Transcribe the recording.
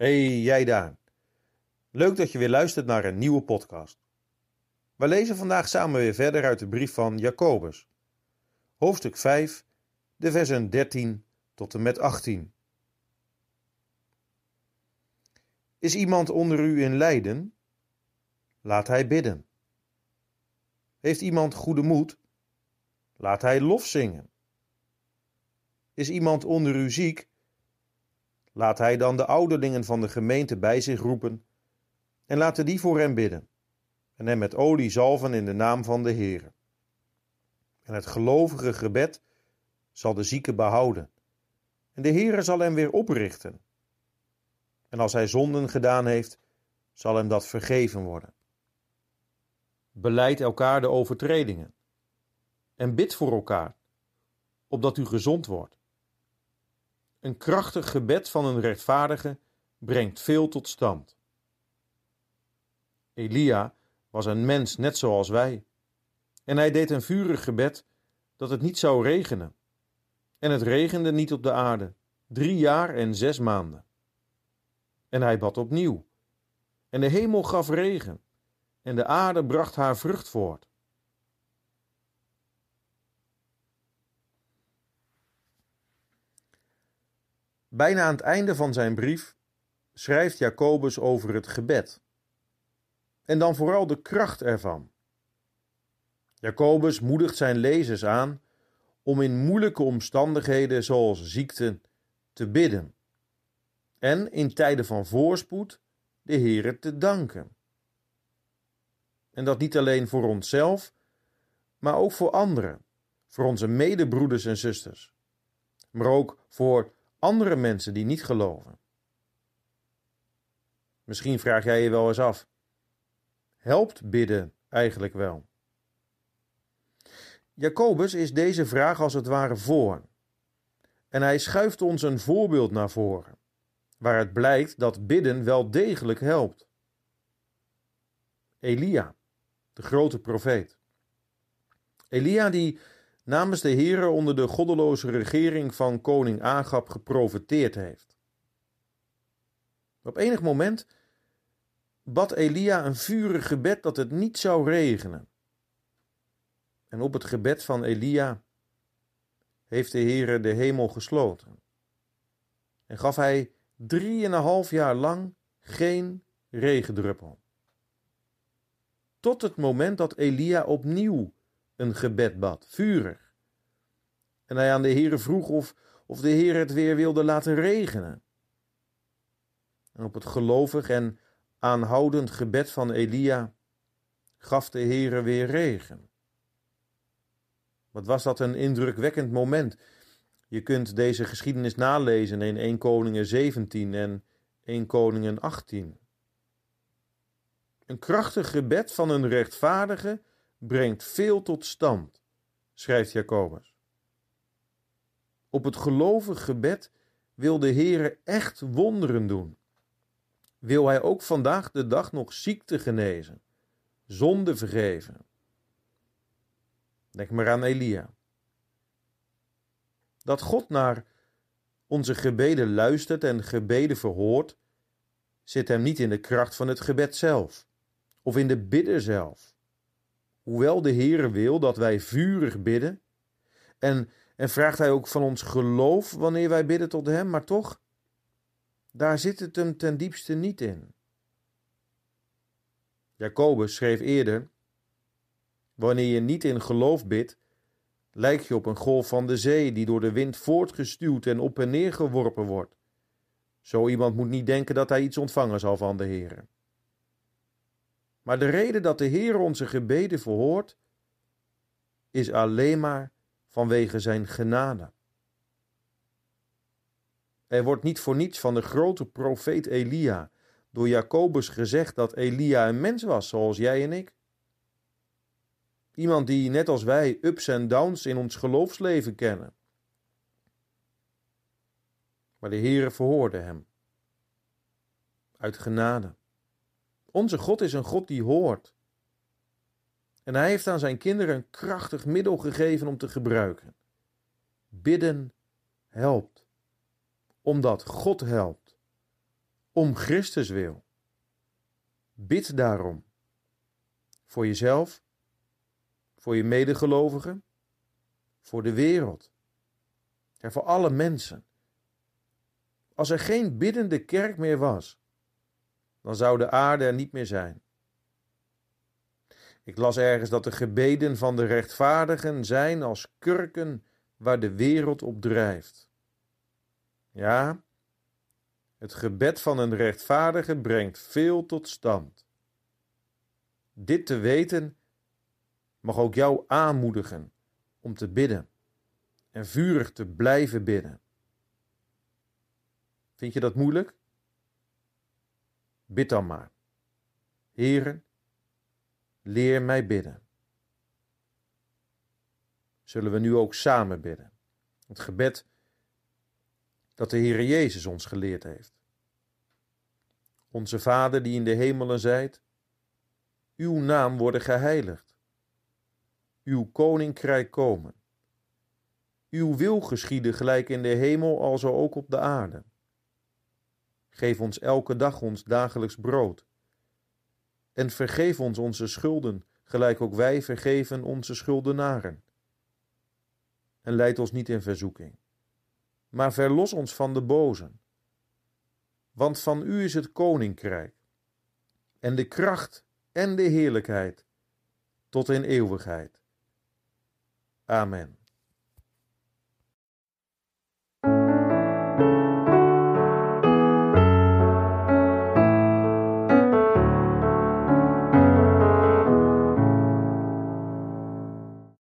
Hey, jij daar. Leuk dat je weer luistert naar een nieuwe podcast. We lezen vandaag samen weer verder uit de brief van Jacobus. Hoofdstuk 5, de versen 13 tot en met 18. Is iemand onder u in lijden? Laat hij bidden. Heeft iemand goede moed? Laat hij lof zingen. Is iemand onder u ziek? Laat hij dan de ouderlingen van de gemeente bij zich roepen en laten die voor hem bidden en hem met olie zalven in de naam van de Heer. En het gelovige gebed zal de zieke behouden en de Heere zal hem weer oprichten. En als hij zonden gedaan heeft, zal hem dat vergeven worden. Beleid elkaar de overtredingen en bid voor elkaar, opdat u gezond wordt. Een krachtig gebed van een rechtvaardige brengt veel tot stand. Elia was een mens net zoals wij, en hij deed een vurig gebed dat het niet zou regenen. En het regende niet op de aarde, drie jaar en zes maanden. En hij bad opnieuw, en de hemel gaf regen, en de aarde bracht haar vrucht voort. Bijna aan het einde van zijn brief schrijft Jacobus over het gebed. En dan vooral de kracht ervan. Jacobus moedigt zijn lezers aan om in moeilijke omstandigheden zoals ziekte te bidden. En in tijden van voorspoed de Heere te danken. En dat niet alleen voor onszelf, maar ook voor anderen, voor onze medebroeders en zusters, maar ook voor andere mensen die niet geloven. Misschien vraag jij je wel eens af: helpt bidden eigenlijk wel? Jacobus is deze vraag als het ware voor. En hij schuift ons een voorbeeld naar voren, waar het blijkt dat bidden wel degelijk helpt. Elia, de grote profeet. Elia die namens de Heere onder de goddeloze regering van koning Agab geprofeteerd heeft. Op enig moment bad Elia een vurig gebed dat het niet zou regenen. En op het gebed van Elia heeft de Heere de hemel gesloten. En gaf hij drieënhalf jaar lang geen regendruppel. Tot het moment dat Elia opnieuw een gebed bad, vurig. En hij aan de Heere vroeg of, of de Heer het weer wilde laten regenen. En op het gelovig en aanhoudend gebed van Elia gaf de Heere weer regen. Wat was dat een indrukwekkend moment. Je kunt deze geschiedenis nalezen in 1 Koningen 17 en 1 Koningen 18. Een krachtig gebed van een rechtvaardige brengt veel tot stand, schrijft Jacobus. Op het gelovig gebed wil de Heere echt wonderen doen. Wil hij ook vandaag de dag nog ziekte genezen, zonde vergeven. Denk maar aan Elia. Dat God naar onze gebeden luistert en gebeden verhoort, zit hem niet in de kracht van het gebed zelf, of in de bidden zelf hoewel de Heere wil dat wij vurig bidden, en, en vraagt hij ook van ons geloof wanneer wij bidden tot Hem, maar toch, daar zit het hem ten diepste niet in. Jacobus schreef eerder: Wanneer je niet in geloof bidt, lijk je op een golf van de zee die door de wind voortgestuwd en op en neer geworpen wordt. Zo iemand moet niet denken dat hij iets ontvangen zal van de Heere. Maar de reden dat de Heer onze gebeden verhoort, is alleen maar vanwege zijn genade. Er wordt niet voor niets van de grote profeet Elia door Jacobus gezegd dat Elia een mens was, zoals jij en ik. Iemand die, net als wij, ups en downs in ons geloofsleven kennen. Maar de Heere verhoorde hem. Uit genade. Onze God is een God die hoort. En hij heeft aan zijn kinderen een krachtig middel gegeven om te gebruiken. Bidden helpt, omdat God helpt, om Christus wil. Bid daarom. Voor jezelf, voor je medegelovigen, voor de wereld. Ja, voor alle mensen. Als er geen biddende kerk meer was, dan zou de aarde er niet meer zijn. Ik las ergens dat de gebeden van de rechtvaardigen zijn als kurken waar de wereld op drijft. Ja, het gebed van een rechtvaardige brengt veel tot stand. Dit te weten mag ook jou aanmoedigen om te bidden en vurig te blijven bidden. Vind je dat moeilijk? Bid dan maar. Heren, leer mij bidden. Zullen we nu ook samen bidden? Het gebed dat de Heere Jezus ons geleerd heeft. Onze Vader die in de hemelen zijt, uw naam worden geheiligd. Uw koninkrijk komen. Uw wil geschieden gelijk in de hemel als ook op de aarde. Geef ons elke dag ons dagelijks brood. En vergeef ons onze schulden, gelijk ook wij vergeven onze schuldenaren. En leid ons niet in verzoeking, maar verlos ons van de bozen. Want van u is het koninkrijk, en de kracht en de heerlijkheid, tot in eeuwigheid. Amen.